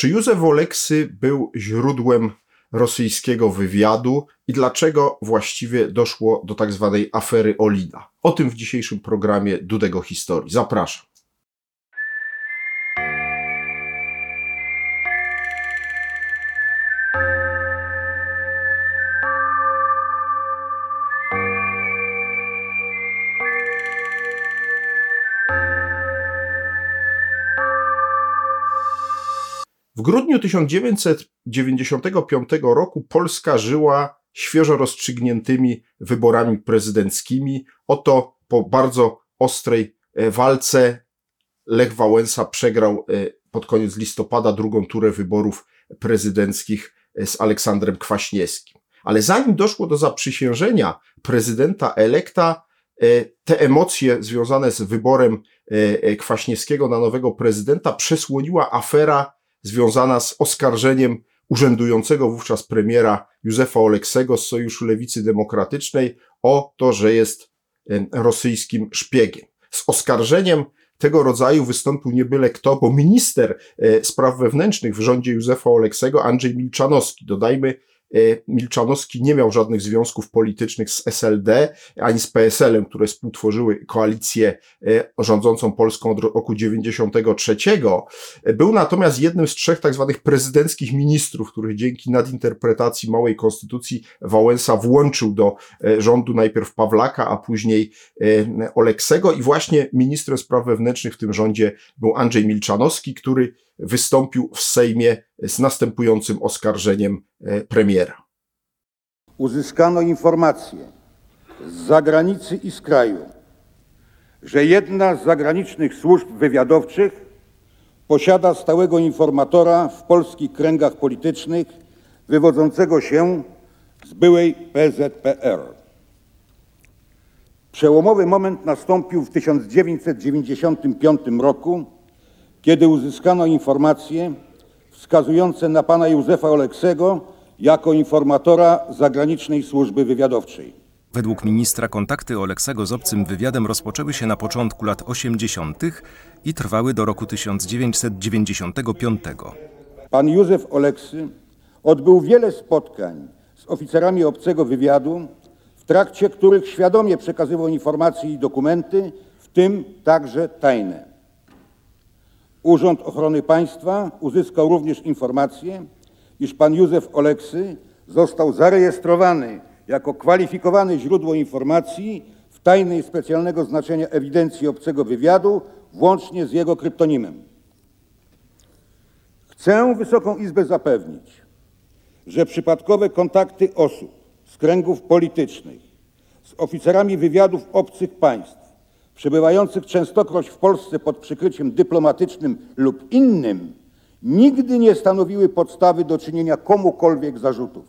Czy Józef Oleksy był źródłem rosyjskiego wywiadu i dlaczego właściwie doszło do tak zwanej afery Olida? O tym w dzisiejszym programie Dudego Historii. Zapraszam. W grudniu 1995 roku Polska żyła świeżo rozstrzygniętymi wyborami prezydenckimi. Oto po bardzo ostrej e, walce Lech Wałęsa przegrał e, pod koniec listopada drugą turę wyborów prezydenckich e, z Aleksandrem Kwaśniewskim. Ale zanim doszło do zaprzysiężenia prezydenta elekta, te emocje związane z wyborem Kwaśniewskiego na nowego prezydenta przesłoniła afera związana z oskarżeniem urzędującego wówczas premiera Józefa Oleksego z Sojuszu Lewicy Demokratycznej o to, że jest rosyjskim szpiegiem. Z oskarżeniem tego rodzaju wystąpił nie byle kto, bo minister e, spraw wewnętrznych w rządzie Józefa Oleksego, Andrzej Milczanowski. Dodajmy, Milczanowski nie miał żadnych związków politycznych z SLD ani z PSL-em, które współtworzyły koalicję e, rządzącą Polską od roku 93. Był natomiast jednym z trzech tak zwanych prezydenckich ministrów, których dzięki nadinterpretacji małej konstytucji Wałęsa włączył do e, rządu najpierw Pawlaka, a później Oleksego i właśnie ministrem spraw wewnętrznych w tym rządzie był Andrzej Milczanowski, który wystąpił w Sejmie z następującym oskarżeniem e, premiera. Uzyskano informacje z zagranicy i z kraju, że jedna z zagranicznych służb wywiadowczych posiada stałego informatora w polskich kręgach politycznych wywodzącego się z byłej PZPR. Przełomowy moment nastąpił w 1995 roku, kiedy uzyskano informacje wskazujące na pana Józefa Oleksego jako informatora zagranicznej służby wywiadowczej. Według ministra kontakty Oleksego z obcym wywiadem rozpoczęły się na początku lat 80. i trwały do roku 1995. Pan Józef Oleksy odbył wiele spotkań z oficerami obcego wywiadu, w trakcie których świadomie przekazywał informacje i dokumenty, w tym także tajne. Urząd Ochrony Państwa uzyskał również informację, iż pan Józef Oleksy został zarejestrowany jako kwalifikowane źródło informacji w tajnej specjalnego znaczenia ewidencji obcego wywiadu, włącznie z jego kryptonimem. Chcę Wysoką Izbę zapewnić, że przypadkowe kontakty osób z kręgów politycznych z oficerami wywiadów obcych państw przebywających częstokroć w Polsce pod przykryciem dyplomatycznym lub innym, nigdy nie stanowiły podstawy do czynienia komukolwiek zarzutów.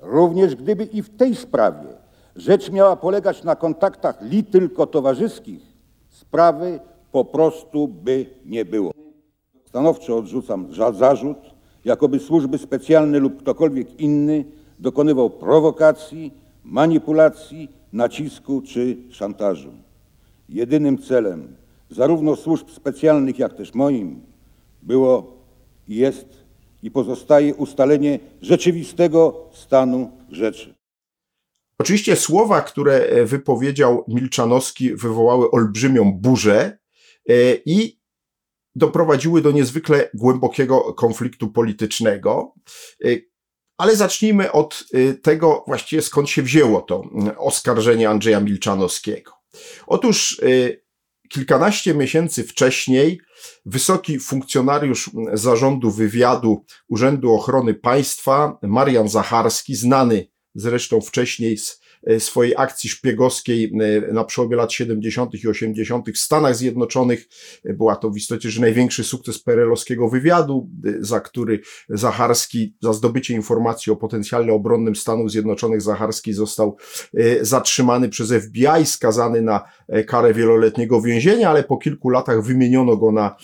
Również gdyby i w tej sprawie rzecz miała polegać na kontaktach li tylko towarzyskich, sprawy po prostu by nie było. Stanowczo odrzucam zarzut, jakoby służby specjalne lub ktokolwiek inny dokonywał prowokacji, manipulacji, nacisku czy szantażu. Jedynym celem zarówno służb specjalnych, jak też moim było jest i pozostaje ustalenie rzeczywistego stanu rzeczy. Oczywiście słowa, które wypowiedział Milczanowski, wywołały olbrzymią burzę e, i doprowadziły do niezwykle głębokiego konfliktu politycznego. E, ale zacznijmy od e, tego właściwie skąd się wzięło to oskarżenie Andrzeja Milczanowskiego. Otóż y, kilkanaście miesięcy wcześniej wysoki funkcjonariusz zarządu wywiadu Urzędu Ochrony Państwa, Marian Zacharski, znany zresztą wcześniej z swojej akcji szpiegowskiej e, na przełomie lat 70. i 80. w Stanach Zjednoczonych. E, była to w istocie że największy sukces perelowskiego wywiadu, za który Zacharski, za zdobycie informacji o potencjalnie obronnym Stanów Zjednoczonych, Zacharski został zatrzymany przez FBI, skazany na karę wieloletniego więzienia, ale po kilku latach wymieniono go na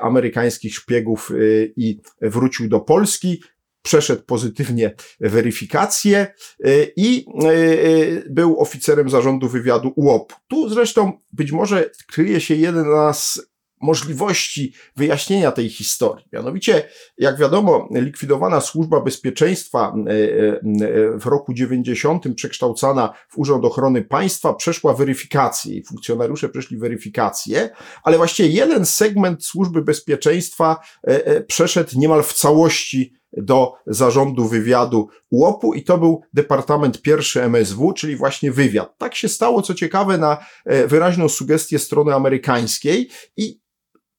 amerykańskich szpiegów i wrócił do Polski przeszedł pozytywnie weryfikację y, i y, y, był oficerem zarządu wywiadu UOP. Tu zresztą być może kryje się jeden z możliwości wyjaśnienia tej historii. Mianowicie, jak wiadomo, likwidowana służba bezpieczeństwa e, e, w roku 90, przekształcana w Urząd Ochrony Państwa, przeszła weryfikację i funkcjonariusze przeszli weryfikację, ale właściwie jeden segment służby bezpieczeństwa e, przeszedł niemal w całości do zarządu wywiadu UOP-u i to był Departament Pierwszy MSW, czyli właśnie wywiad. Tak się stało, co ciekawe, na wyraźną sugestię strony amerykańskiej i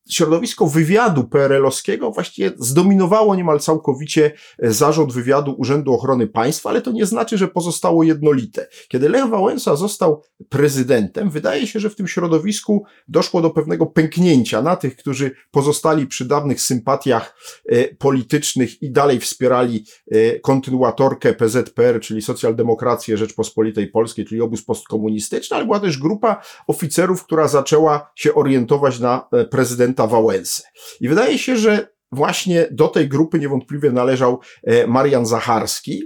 środowisko wywiadu PRL-owskiego właściwie zdominowało niemal całkowicie e, zarząd wywiadu Urzędu Ochrony Państwa, ale to nie znaczy, że pozostało jednolite. Kiedy Lech Wałęsa został prezydentem, wydaje się, że w tym środowisku doszło do pewnego pęknięcia na tych, którzy pozostali przy dawnych sympatiach e, politycznych i dalej wspierali e, kontynuatorkę PZPR, czyli Socjaldemokrację Rzeczpospolitej Polskiej, czyli obóz postkomunistyczny, ale była też grupa oficerów, która zaczęła się orientować na prezydenta prezydenta. I wydaje się, że właśnie do tej grupy niewątpliwie należał e, Marian Zacharski.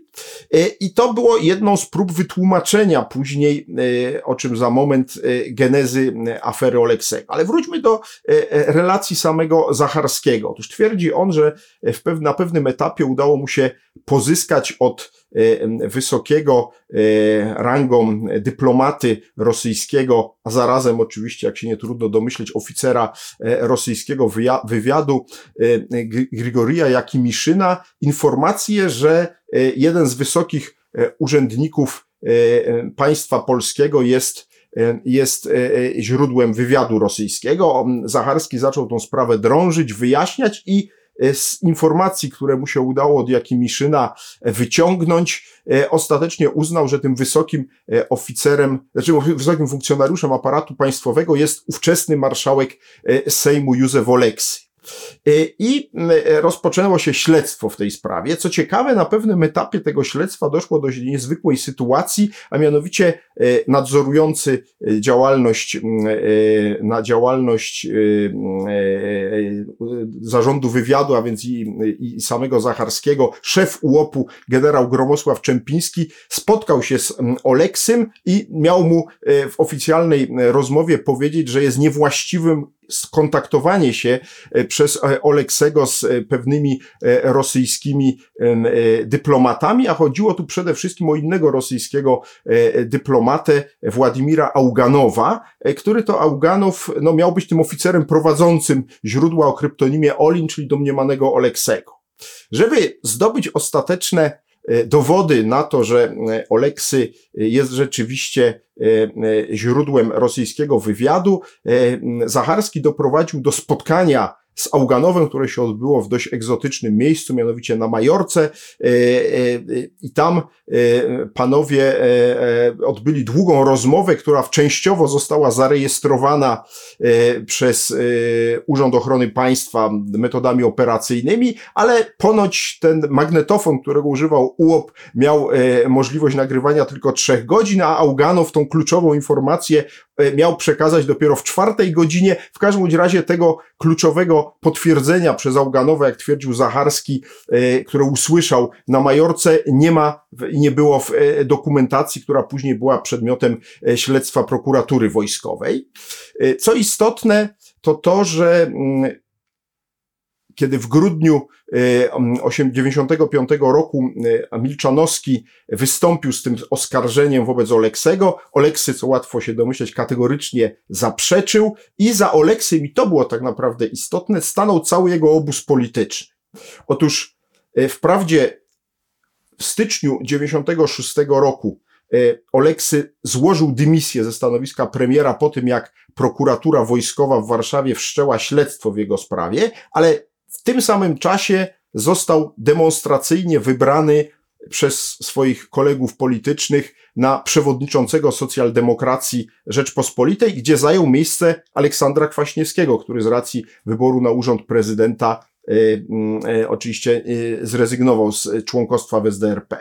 E, I to było jedną z prób wytłumaczenia później, e, o czym za moment, genezy afery Oleksego. Ale wróćmy do relacji samego Zacharskiego. Otóż twierdzi on, że na pewnym etapie udało mu się pozyskać od wysokiego e, rangą dyplomaty rosyjskiego, a zarazem oczywiście, jak się nie trudno domyśleć, oficera e, rosyjskiego wywiadu Grigoria Jakimiszyna informację, że jeden z wysokich urzędników państwa polskiego jest jest źródłem wywiadu rosyjskiego. Zacharski zaczął tą sprawę drążyć, wyjaśniać i E, z informacji, które mu się udało od Jakimiszyna e, wyciągnąć, e, ostatecznie uznał, że tym wysokim oficerem, znaczy wysokim funkcjonariuszem aparatu państwowego jest ówczesny marszałek Sejmu Józef Oleksy. I rozpoczęło się śledztwo w tej sprawie. Co ciekawe, na pewnym etapie tego śledztwa doszło do niezwykłej sytuacji, a mianowicie nadzorujący działalność, na działalność zarządu wywiadu, a więc i, i samego Zacharskiego, szef UOP-u, generał Gromosław Czempiński, spotkał się z Oleksym i miał mu w oficjalnej rozmowie powiedzieć, że jest niewłaściwym skontaktowanie się e, przez e, Oleksego z e, pewnymi rosyjskimi dyplomatami, a chodziło tu przede wszystkim o innego rosyjskiego dyplomatę, Władimira Auganowa, który to Auganow no, miał być tym oficerem prowadzącym źródła o kryptonimie Olin, czyli domniemanego Oleksego. Żeby zdobyć ostateczne dowody na to, że e, Oleksy jest rzeczywiście e, źródłem rosyjskiego wywiadu, Zacharski doprowadził do spotkania z Auganowem, które się odbyło w dość egzotycznym miejscu, mianowicie na Majorce i tam panowie odbyli długą rozmowę, która częściowo została zarejestrowana przez Urząd Ochrony Państwa metodami operacyjnymi, ale ponoć ten magnetofon, którego używał UOP, miał możliwość nagrywania tylko trzech godzin, a Auganow tą kluczową informację miał przekazać dopiero w czwartej godzinie. W każdym razie tego kluczowego potwierdzenia przez Auganowa, jak twierdził Zacharski, które usłyszał na Majorce, nie ma i nie było w dokumentacji, która później była przedmiotem śledztwa prokuratury wojskowej. Co istotne, to to, że mm, kiedy w grudniu 1995 e, roku e, Milczanowski wystąpił z tym oskarżeniem wobec Oleksego, Oleksy, co łatwo się domyśleć, kategorycznie zaprzeczył i za Oleksym, i to było tak naprawdę istotne, stanął cały jego obóz polityczny. Otóż e, wprawdzie w styczniu 1996 roku Oleksy złożył dymisję ze stanowiska premiera po tym, jak prokuratura wojskowa w Warszawie wszczęła śledztwo w jego sprawie, ale w tym samym czasie został demonstracyjnie wybrany przez swoich kolegów politycznych na przewodniczącego socjaldemokracji Rzeczpospolitej, gdzie zajął miejsce Aleksandra Kwaśniewskiego, który z racji wyboru na urząd prezydenta y, y, oczywiście y, zrezygnował z członkostwa w SDRP.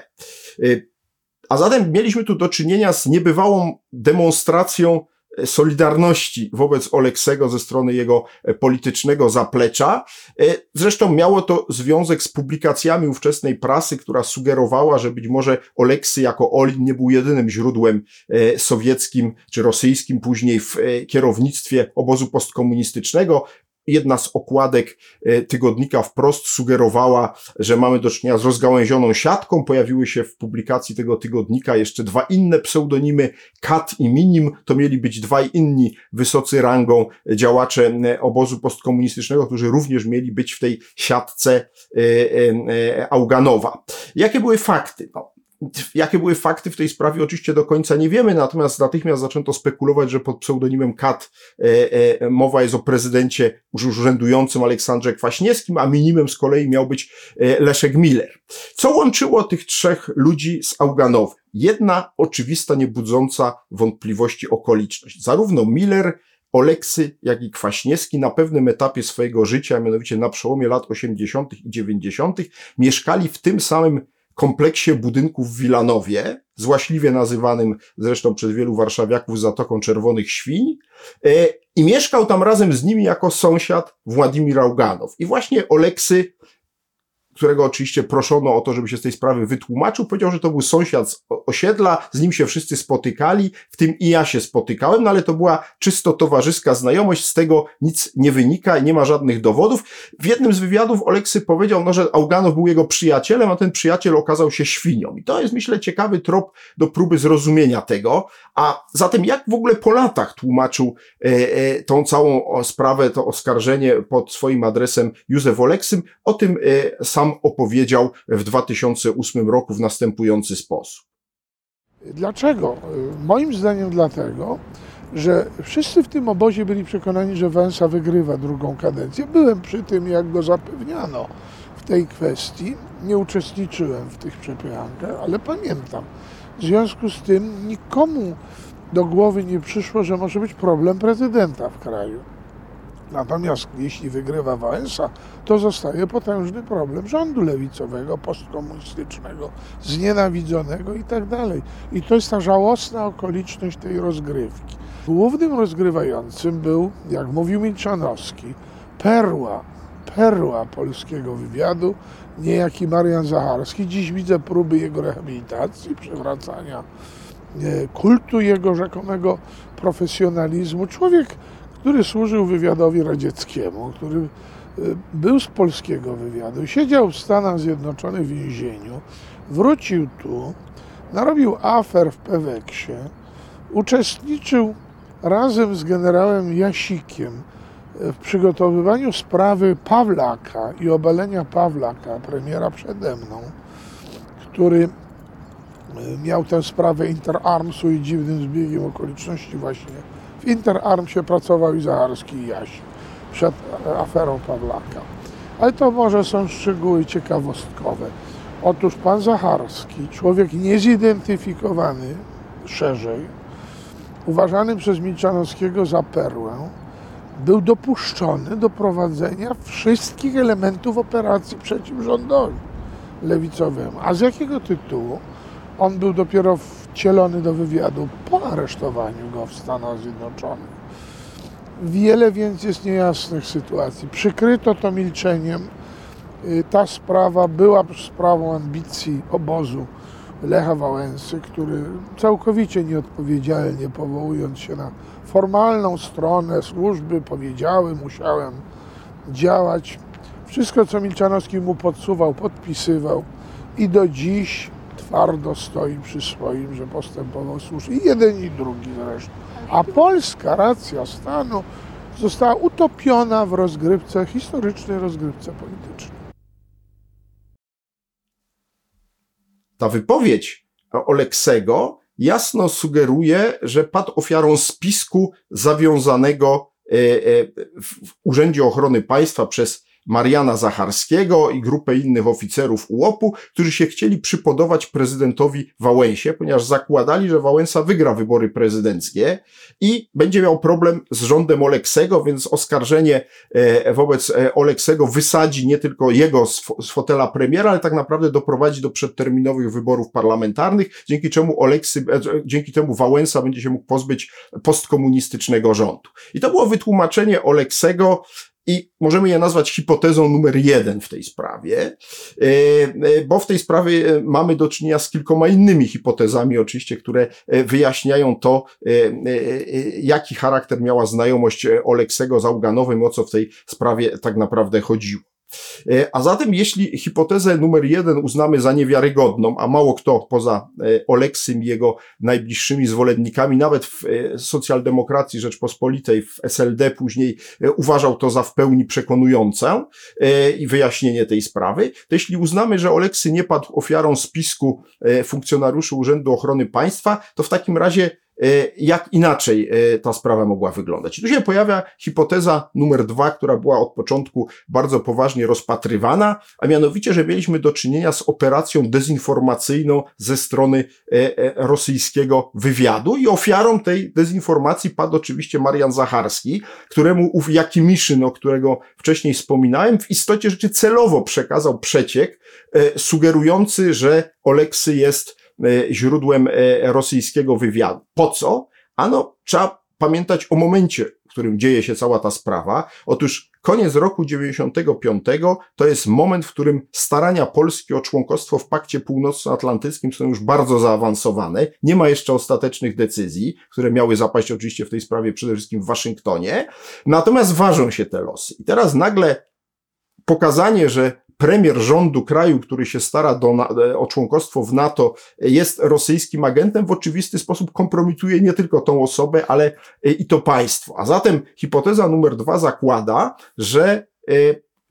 A zatem mieliśmy tu do czynienia z niebywałą demonstracją solidarności wobec Oleksego ze strony jego e, politycznego zaplecza. E, zresztą miało to związek z publikacjami ówczesnej prasy, która sugerowała, że być może Oleksy jako Olin nie był jedynym źródłem e, sowieckim czy rosyjskim później w kierownictwie obozu postkomunistycznego. Jedna z okładek e, tygodnika wprost sugerowała, że mamy do czynienia z rozgałęzioną siatką. Pojawiły się w publikacji tego tygodnika jeszcze dwa inne pseudonimy, Kat i Minim. To mieli być dwaj inni wysocy rangą działacze e, obozu postkomunistycznego, którzy również mieli być w tej siatce e, Auganowa. Jakie były fakty? No, Jakie były fakty w tej sprawie, oczywiście do końca nie wiemy, natomiast natychmiast zaczęto spekulować, że pod pseudonimem Kat e, e, mowa jest o prezydencie urzędującym Aleksandrze Kwaśniewskim, a minimem z kolei miał być e, Leszek Miller. Co łączyło tych trzech ludzi z Auganowem? Jedna oczywista, niebudząca wątpliwości okoliczność. Zarówno Miller, Oleksy, jak i Kwaśniewski na pewnym etapie swojego życia, mianowicie na przełomie lat 80. i 90., mieszkali w tym samym kompleksie budynków w Wilanowie, złaśliwie nazywanym zresztą przez wielu warszawiaków Zatoką Czerwonych Świń, e, i mieszkał tam razem z nimi jako sąsiad Władimir Auganow. I właśnie Oleksy którego oczywiście proszono o to, żeby się z tej sprawy wytłumaczył, powiedział, że to był sąsiad z osiedla, z nim się wszyscy spotykali, w tym i ja się spotykałem, no ale to była czysto towarzyska znajomość, z tego nic nie wynika i nie ma żadnych dowodów. W jednym z wywiadów Oleksy powiedział, no, że Auganow był jego przyjacielem, a ten przyjaciel okazał się świnią. I to jest, myślę, ciekawy trop do próby zrozumienia tego. A zatem jak w ogóle po latach tłumaczył e, e, tą całą sprawę, to oskarżenie pod swoim adresem Józef Oleksym, o tym e, sam sam opowiedział w 2008 roku w następujący sposób. Dlaczego? Moim zdaniem dlatego, że wszyscy w tym obozie byli przekonani, że Węsa wygrywa drugą kadencję. Byłem przy tym, jak go zapewniano w tej kwestii. Nie uczestniczyłem w tych przepychankach, ale pamiętam. W związku z tym nikomu do głowy nie przyszło, że może być problem prezydenta w kraju. Natomiast jeśli wygrywa Wałęsa, to zostaje potężny problem rządu lewicowego, postkomunistycznego, znienawidzonego i tak dalej. I to jest ta żałosna okoliczność tej rozgrywki. Głównym rozgrywającym był, jak mówił Milczanowski, perła, perła polskiego wywiadu, niejaki Marian Zacharski. Dziś widzę próby jego rehabilitacji, przywracania e, kultu jego rzekomego profesjonalizmu. Człowiek, który służył wywiadowi radzieckiemu, który y, był z polskiego wywiadu, siedział w Stanach Zjednoczonych w więzieniu, wrócił tu, narobił afer w Peweksie, uczestniczył razem z generałem Jasikiem y, w przygotowywaniu sprawy Pawlaka i obalenia Pawlaka, premiera przede mną, który y, miał tę sprawę Interarmsu i dziwnym zbiegiem okoliczności właśnie w Interarmsie pracował i Zacharski i Jaś przed aferą Pawlaka. Ale to może są szczegóły ciekawostkowe. Otóż pan Zacharski, człowiek niezidentyfikowany szerzej, uważany przez Milczanowskiego za perłę, był dopuszczony do prowadzenia wszystkich elementów operacji przeciwrządowej lewicowemu. A z jakiego tytułu? On był dopiero wcielony do wywiadu po aresztowaniu go w Stanach Zjednoczonych. Wiele więc jest niejasnych sytuacji. Przykryto to milczeniem. Y, ta sprawa była sprawą ambicji obozu Lecha Wałęsy, który całkowicie nieodpowiedzialnie powołując się na formalną stronę służby powiedziały, musiałem działać. Wszystko, co Milczanowski mu podsuwał, podpisywał i do dziś twardo stoi przy swoim, że postępował słusznie. I jeden i drugi zresztą. A polska racja stanu została utopiona w rozgrywce, historycznej rozgrywce politycznej. Ta wypowiedź Oleksego jasno sugeruje, że padł ofiarą spisku zawiązanego e, e, w Urzędzie Ochrony Państwa przez Mariana Zacharskiego i grupę innych oficerów UOP-u, którzy się chcieli przypodobać prezydentowi Wałęsie, ponieważ zakładali, że Wałęsa wygra wybory prezydenckie i będzie miał problem z rządem Oleksego, więc oskarżenie e, wobec e, Oleksego wysadzi nie tylko jego z fotela premiera, ale tak naprawdę doprowadzi do przedterminowych wyborów parlamentarnych, dzięki czemu Oleksy, e, dzięki temu Wałęsa będzie się mógł pozbyć postkomunistycznego rządu. I to było wytłumaczenie Oleksego, i możemy je nazwać hipotezą numer jeden w tej sprawie, bo w tej sprawie mamy do czynienia z kilkoma innymi hipotezami, oczywiście, które wyjaśniają to, jaki charakter miała znajomość Oleksego z Auganowym, o co w tej sprawie tak naprawdę chodziło. E, a zatem, jeśli hipotezę numer jeden uznamy za niewiarygodną, a mało kto poza e, Oleksym i jego najbliższymi zwolennikami, nawet w e, socjaldemokracji Rzeczpospolitej, w SLD później uważał to za w pełni przekonujące i wyjaśnienie tej sprawy, to jeśli uznamy, że Oleksy nie padł ofiarą spisku funkcjonariuszy Urzędu Ochrony Państwa, to w takim razie jak inaczej e, ta sprawa mogła wyglądać. I tu się pojawia hipoteza numer dwa, która była od początku bardzo poważnie rozpatrywana, a mianowicie, że mieliśmy do czynienia z operacją dezinformacyjną ze strony e, rosyjskiego wywiadu i ofiarą tej dezinformacji padł oczywiście Marian Zacharski, któremu ów Jakimiszyn, o którego wcześniej wspominałem, w istocie rzeczy celowo przekazał przeciek sugerujący, że Oleksy jest E, źródłem e, rosyjskiego wywiadu. Po co? Ano, trzeba pamiętać o momencie, w którym dzieje się cała ta sprawa. Otóż koniec roku 95 to jest moment, w którym starania Polski o członkostwo w Pakcie Północnoatlantyckim są już bardzo zaawansowane. Nie ma jeszcze ostatecznych decyzji, które miały zapaść oczywiście w tej sprawie przede wszystkim w Waszyngtonie. Natomiast ważą się te losy. I teraz nagle pokazanie, że premier rządu kraju, który się stara do, e, o członkostwo w NATO, jest rosyjskim agentem, w oczywisty sposób kompromituje nie tylko tą osobę, ale e, i to państwo. A zatem hipoteza numer dwa zakłada, że e,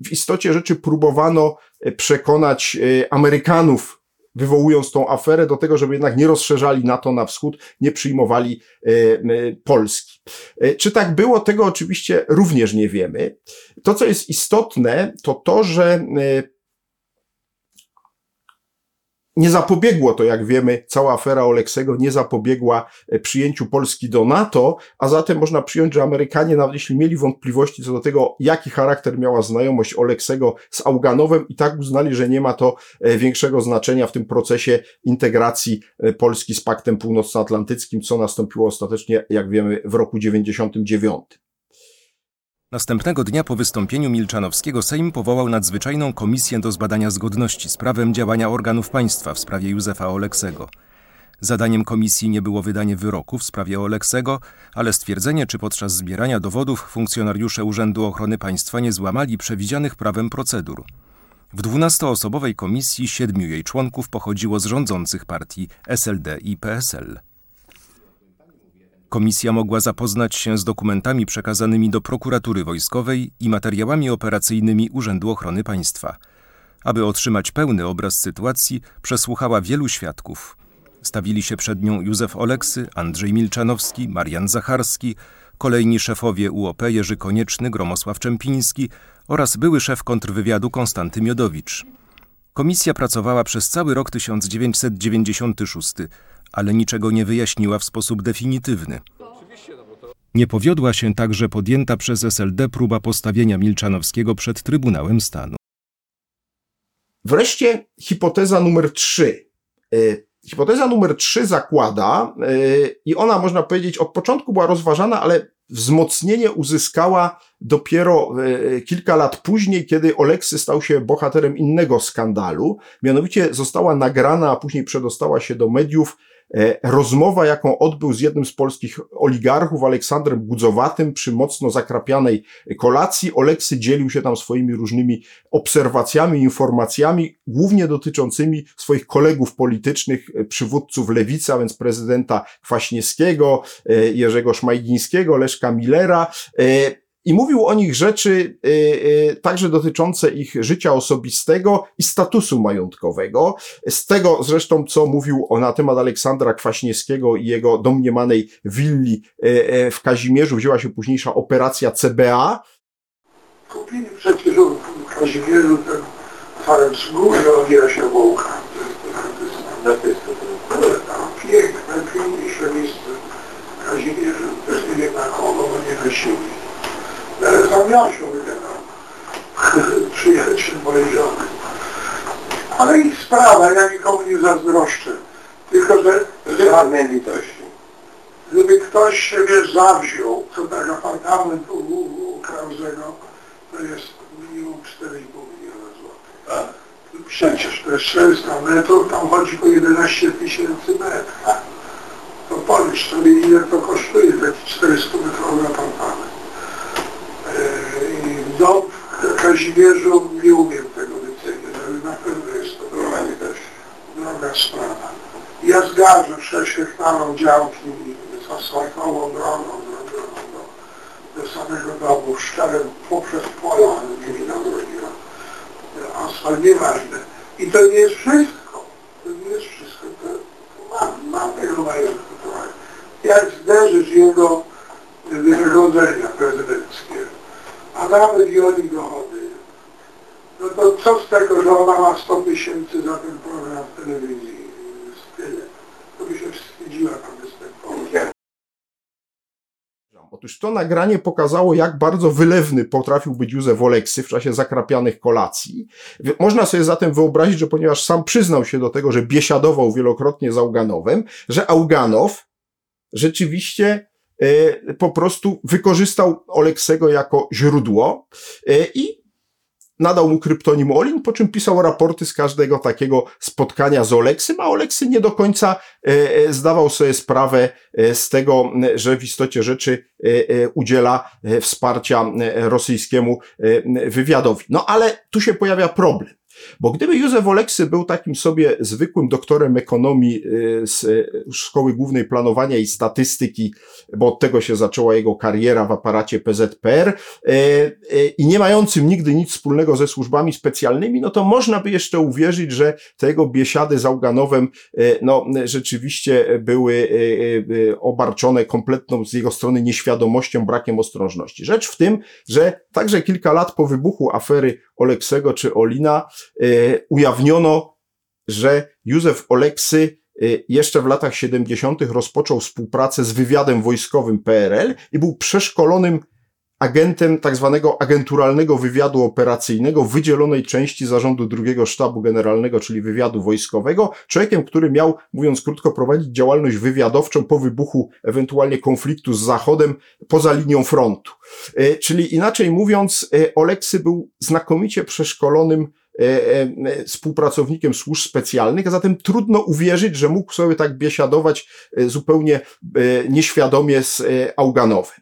w istocie rzeczy próbowano przekonać Amerykanów wywołując tą aferę do tego, żeby jednak nie rozszerzali NATO na wschód, nie przyjmowali Polski. E, czy tak było, tego oczywiście również nie wiemy. To, co jest istotne, to to, że e, nie zapobiegło to, jak wiemy, cała afera Oleksego nie zapobiegła e, przyjęciu Polski do NATO, a zatem można przyjąć, że Amerykanie, nawet jeśli mieli wątpliwości co do tego, jaki charakter miała znajomość Oleksego z Auganowem, i tak uznali, że nie ma to e, większego znaczenia w tym procesie integracji e, Polski z Paktem Północnoatlantyckim, co nastąpiło ostatecznie, jak wiemy, w roku 99. Następnego dnia po wystąpieniu Milczanowskiego Sejm powołał nadzwyczajną komisję do zbadania zgodności z prawem działania organów państwa w sprawie Józefa Oleksego. Zadaniem komisji nie było wydanie wyroku w sprawie Oleksego, ale stwierdzenie, czy podczas zbierania dowodów funkcjonariusze Urzędu Ochrony Państwa nie złamali przewidzianych prawem procedur. W dwunastoosobowej komisji siedmiu jej członków pochodziło z rządzących partii SLD i PSL. Komisja mogła zapoznać się z dokumentami przekazanymi do prokuratury wojskowej i materiałami operacyjnymi Urzędu Ochrony Państwa. Aby otrzymać pełny obraz sytuacji, przesłuchała wielu świadków. Stawili się przed nią Józef Oleksy, Andrzej Milczanowski, Marian Zacharski, kolejni szefowie UOP Jerzy Konieczny, Gromosław Czempiński oraz były szef kontrwywiadu Konstanty Miodowicz. Komisja pracowała przez cały rok 1996 ale niczego nie wyjaśniła w sposób definitywny. Nie powiodła się także podjęta przez SLD próba postawienia Milczanowskiego przed Trybunałem Stanu. Wreszcie hipoteza numer trzy. E, hipoteza numer trzy zakłada, e, i ona można powiedzieć od początku była rozważana, ale wzmocnienie uzyskała dopiero e, kilka lat później, kiedy Oleksy stał się bohaterem innego skandalu. Mianowicie została nagrana, a później przedostała się do mediów rozmowa, jaką odbył z jednym z polskich oligarchów, Aleksandrem Gudzowatym, przy mocno zakrapianej kolacji, Oleksy dzielił się tam swoimi różnymi obserwacjami, informacjami, głównie dotyczącymi swoich kolegów politycznych, e, przywódców lewicy, a więc prezydenta Kwaśniewskiego, e, Jerzego Szmajgińskiego, Leszka Millera, i mówił o nich rzeczy y, y, także dotyczące ich życia osobistego i statusu majątkowego. Z tego zresztą, co mówił o, na temat Aleksandra Kwaśniewskiego i jego domniemanej willi y, w Kazimierzu, wzięła się późniejsza operacja CBA. Kupili przed chwilą w Kazimierzu ten farem z góry owija się Wołka. Piękne, piękniejsze miejsce w Kazimierzu. Jest nie wiem na kogo, bo nie wysili za miasiąc przyjaciel podejrzany. Ale ich sprawa, ja nikomu nie zazdroszczę. Tylko, że żadnej litości. Gdyby ktoś siebie zawziął, co tak apartament u, u, u Krauzego, to jest minimum 4,5 miliona złotych. Przecież to jest 400 metrów, tam chodzi o 11 tysięcy metrów. To policz sobie ile to kosztuje taki 400 metrowy apartament. Dom w Kazimierzu nie umiem tego wycenić, ale na pewno jest to droga, też droga sprawa. Ja zgadzam 6 hektarów działki z asfaltową drogą zrobioną do, do samego domu, szczerem poprzez pola, nie widać drogi. Asfalt nieważne. I to nie jest wszystko. To nie jest wszystko. To, mam, mam tego majątku trochę. Jak zderzysz jego wynagrodzenia prezydenckie, a nawet i oni dochody, no to co z tego, że ona ma 100 tysięcy za ten program w telewizji? Z tyle. To by się wstydziła tam występować. Otóż to nagranie pokazało, jak bardzo wylewny potrafił być Józef Oleksy w czasie zakrapianych kolacji. Można sobie zatem wyobrazić, że ponieważ sam przyznał się do tego, że biesiadował wielokrotnie z Auganowem, że Auganow rzeczywiście po prostu wykorzystał Oleksego jako źródło e, i nadał mu kryptonim Olin, po czym pisał raporty z każdego takiego spotkania z Oleksym, a Oleksy nie do końca e, e, zdawał sobie sprawę e, z tego, że w istocie rzeczy e, e, udziela e, wsparcia e, rosyjskiemu e, wywiadowi. No ale tu się pojawia problem. Bo gdyby Józef Oleksy był takim sobie zwykłym doktorem ekonomii e, z e, Szkoły Głównej Planowania i Statystyki, bo od tego się zaczęła jego kariera w aparacie PZPR, e, i nie mającym nigdy nic wspólnego ze służbami specjalnymi, no to można by jeszcze uwierzyć, że te jego biesiady z Auganowem no, rzeczywiście były obarczone kompletną z jego strony nieświadomością, brakiem ostrożności. Rzecz w tym, że także kilka lat po wybuchu afery Oleksego czy Olina e, ujawniono, że Józef Oleksy e, jeszcze w latach 70. rozpoczął współpracę z wywiadem wojskowym PRL i był przeszkolonym agentem tak zwanego agenturalnego wywiadu operacyjnego wydzielonej części zarządu drugiego sztabu generalnego, czyli wywiadu wojskowego, człowiekiem, który miał, mówiąc krótko, prowadzić działalność wywiadowczą po wybuchu ewentualnie konfliktu z Zachodem poza linią frontu. E, Czyli inaczej mówiąc, e, Oleksy był znakomicie przeszkolonym e, współpracownikiem służb specjalnych, a zatem trudno uwierzyć, że mógł sobie tak biesiadować zupełnie nieświadomie z Auganowem.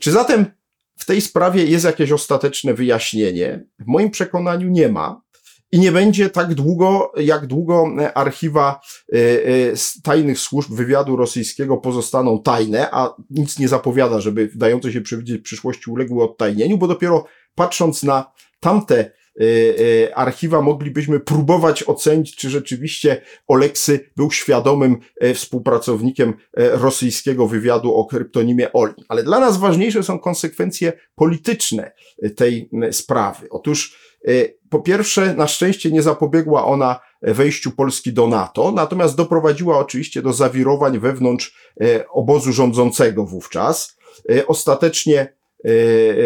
Czy zatem w tej sprawie jest jakieś ostateczne wyjaśnienie? W moim przekonaniu nie ma. I nie będzie tak długo, jak długo e, archiwa e, e, tajnych służb wywiadu rosyjskiego pozostaną tajne, a nic nie zapowiada, żeby dające się przewidzieć przyszłości uległy odtajnieniu, bo dopiero patrząc na tamte archiwa moglibyśmy próbować ocenić, czy rzeczywiście Oleksy był świadomym e, współpracownikiem e, rosyjskiego wywiadu o kryptonimie Olin. Ale dla nas ważniejsze są konsekwencje polityczne e, tej sprawy. Otóż po pierwsze, na szczęście nie zapobiegła ona wejściu Polski do NATO, natomiast doprowadziła oczywiście do zawirowań wewnątrz obozu rządzącego wówczas. Ostatecznie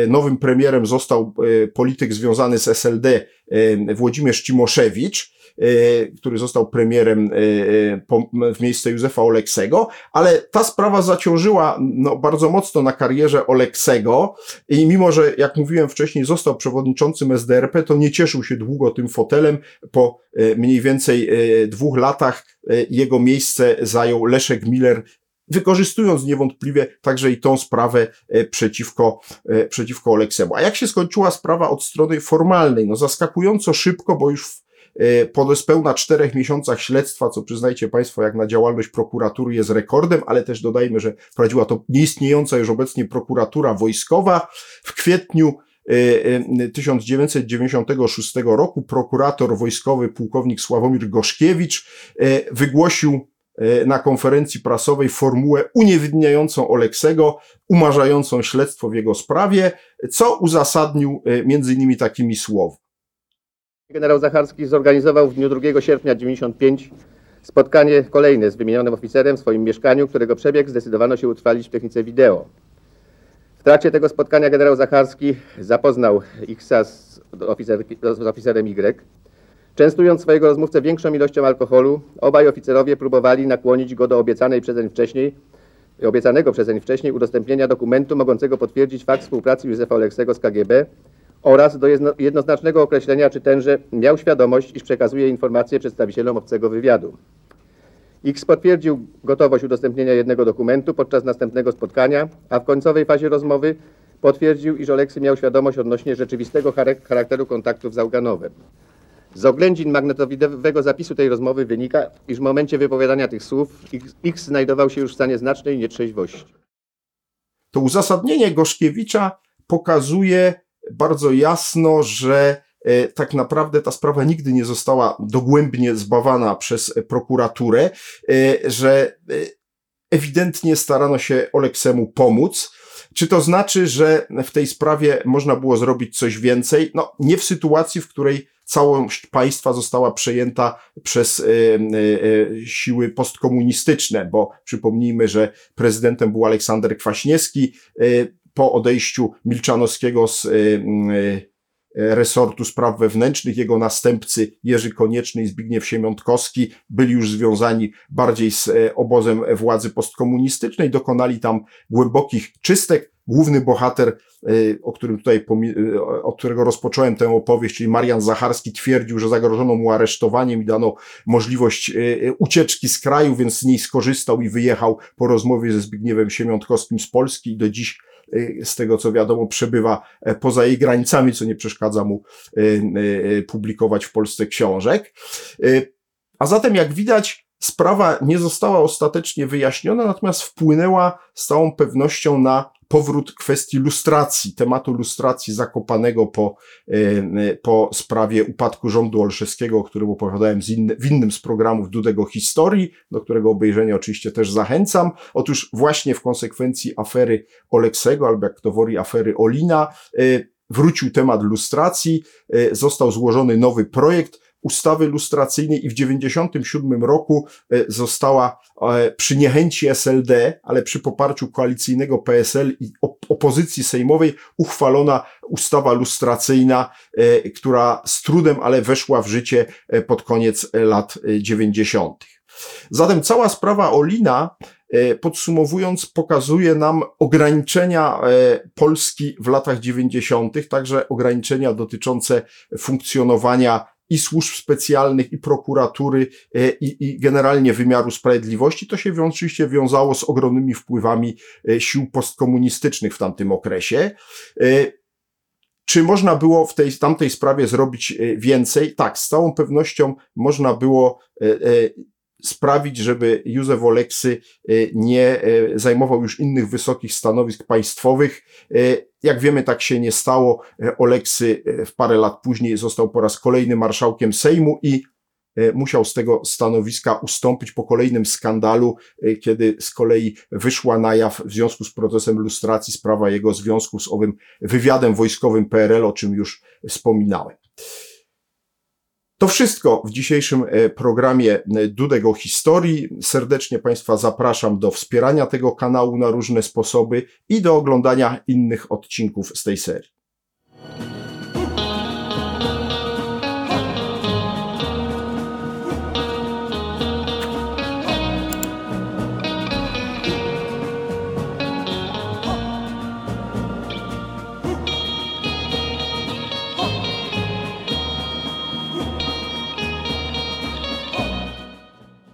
nowym premierem został e, polityk związany z SLD e, Włodzimierz Cimoszewicz, e, który został premierem e, e, w miejsce Józefa Oleksego, ale ta sprawa zaciążyła no, bardzo mocno na karierze Oleksego i mimo, że jak mówiłem wcześniej został przewodniczącym SDRP, to nie cieszył się długo tym fotelem. Po e, mniej więcej e, dwóch latach e, jego miejsce zajął Leszek Miller, wykorzystując niewątpliwie także i tą sprawę e, przeciwko, e, przeciwko Oleksemu. A jak się skończyła sprawa od strony formalnej? No zaskakująco szybko, bo już w, e, po niespełna czterech miesiącach śledztwa, co przyznajcie Państwo, jak na działalność prokuratury jest rekordem, ale też dodajmy, że prowadziła to nieistniejąca już obecnie prokuratura wojskowa. W kwietniu e, e, 1996 roku prokurator wojskowy pułkownik Sławomir Goszkiewicz wygłosił na konferencji prasowej formułę uniewinniającą Oleksego, umarzającą śledztwo w jego sprawie, co uzasadnił e, między innymi takimi słowy. Generał Zacharski zorganizował w dniu 2 sierpnia 95 spotkanie kolejne z wymienionym oficerem w swoim mieszkaniu, którego przebieg zdecydowano się utrwalić w technice wideo. W trakcie tego spotkania generał Zacharski zapoznał Xa z, oficer, z oficerem Y. Częstując swojego rozmówcę większą ilością alkoholu, obaj oficerowie próbowali nakłonić go do obiecanej przezeń wcześniej, obiecanego przezeń wcześniej udostępnienia dokumentu mogącego potwierdzić fakt współpracy Józefa Oleksego z KGB oraz do jednoznacznego określenia, czy tenże miał świadomość, iż przekazuje informacje przedstawicielom obcego wywiadu. X potwierdził gotowość udostępnienia jednego dokumentu podczas następnego spotkania, a w końcowej fazie rozmowy potwierdził, iż Oleksy miał świadomość odnośnie rzeczywistego charakteru kontaktów z Auganowem. Z oględzin magnetowidowego zapisu tej rozmowy wynika, iż w momencie wypowiadania tych słów X znajdował się już w stanie znacznej nietrzeźwości. To uzasadnienie Goszkiewicza pokazuje bardzo jasno, że e, tak naprawdę ta sprawa nigdy nie została dogłębnie zbawana przez prokuraturę, e, że e, ewidentnie starano się Oleksemu pomóc. Czy to znaczy, że w tej sprawie można było zrobić coś więcej? No, nie w sytuacji, w której całość państwa została przejęta przez siły postkomunistyczne, bo przypomnijmy, że prezydentem był Aleksander Kwaśniewski po odejściu Milczanowskiego z y, y, resortu spraw wewnętrznych, jego następcy Jerzy Konieczny i Zbigniew Siemiątkowski byli już związani bardziej z obozem władzy postkomunistycznej, dokonali tam głębokich czystek. Główny bohater, e, o którym tutaj, e, od którego rozpocząłem tę opowieść, czyli Marian Zacharski, twierdził, że zagrożono mu aresztowaniem i dano możliwość ucieczki z kraju, więc z niej skorzystał i wyjechał po rozmowie ze Zbigniewem Siemiątkowskim z Polski i do dziś Y, z tego co wiadomo, przebywa e, poza jej granicami, co nie przeszkadza mu y, y, publikować w Polsce książek. A zatem, jak widać, sprawa nie została ostatecznie wyjaśniona, natomiast wpłynęła z całą pewnością na powrót kwestii lustracji, tematu lustracji zakopanego po, e, po sprawie upadku rządu Olszewskiego, o którym opowiadałem inny, w innym z programów Dudego Historii, do którego obejrzenia oczywiście też zachęcam. Otóż właśnie w konsekwencji afery Oleksego, albo jak to woli afery Olina, e, wrócił temat lustracji, e, został złożony nowy projekt, ustawy lustracyjnej i w 97 roku e, została e, przy niechęci SLD, ale przy poparciu koalicyjnego PSL i opozycji sejmowej uchwalona ustawa lustracyjna, e, która z trudem, ale weszła w życie pod koniec lat 90. Zatem cała sprawa Olina podsumowując, pokazuje nam ograniczenia Polski w latach 90., także ograniczenia dotyczące funkcjonowania i służb specjalnych, i prokuratury, e, i, i generalnie wymiaru sprawiedliwości. To się oczywiście wiązało z ogromnymi wpływami e, sił postkomunistycznych w tamtym okresie. E, czy można było w tej tamtej sprawie zrobić więcej? Tak, z całą pewnością można było sprawić, żeby Józef Oleksy nie zajmował już innych wysokich stanowisk państwowych. Jak wiemy, tak się nie stało. Oleksy w parę lat później został po raz kolejny marszałkiem Sejmu i musiał z tego stanowiska ustąpić po kolejnym skandalu, kiedy z kolei wyszła na jaw w związku z procesem lustracji sprawa jego związku z owym wywiadem wojskowym PRL, o czym już wspominałem. To wszystko w dzisiejszym programie Dudego Historii. Serdecznie Państwa zapraszam do wspierania tego kanału na różne sposoby i do oglądania innych odcinków z tej serii.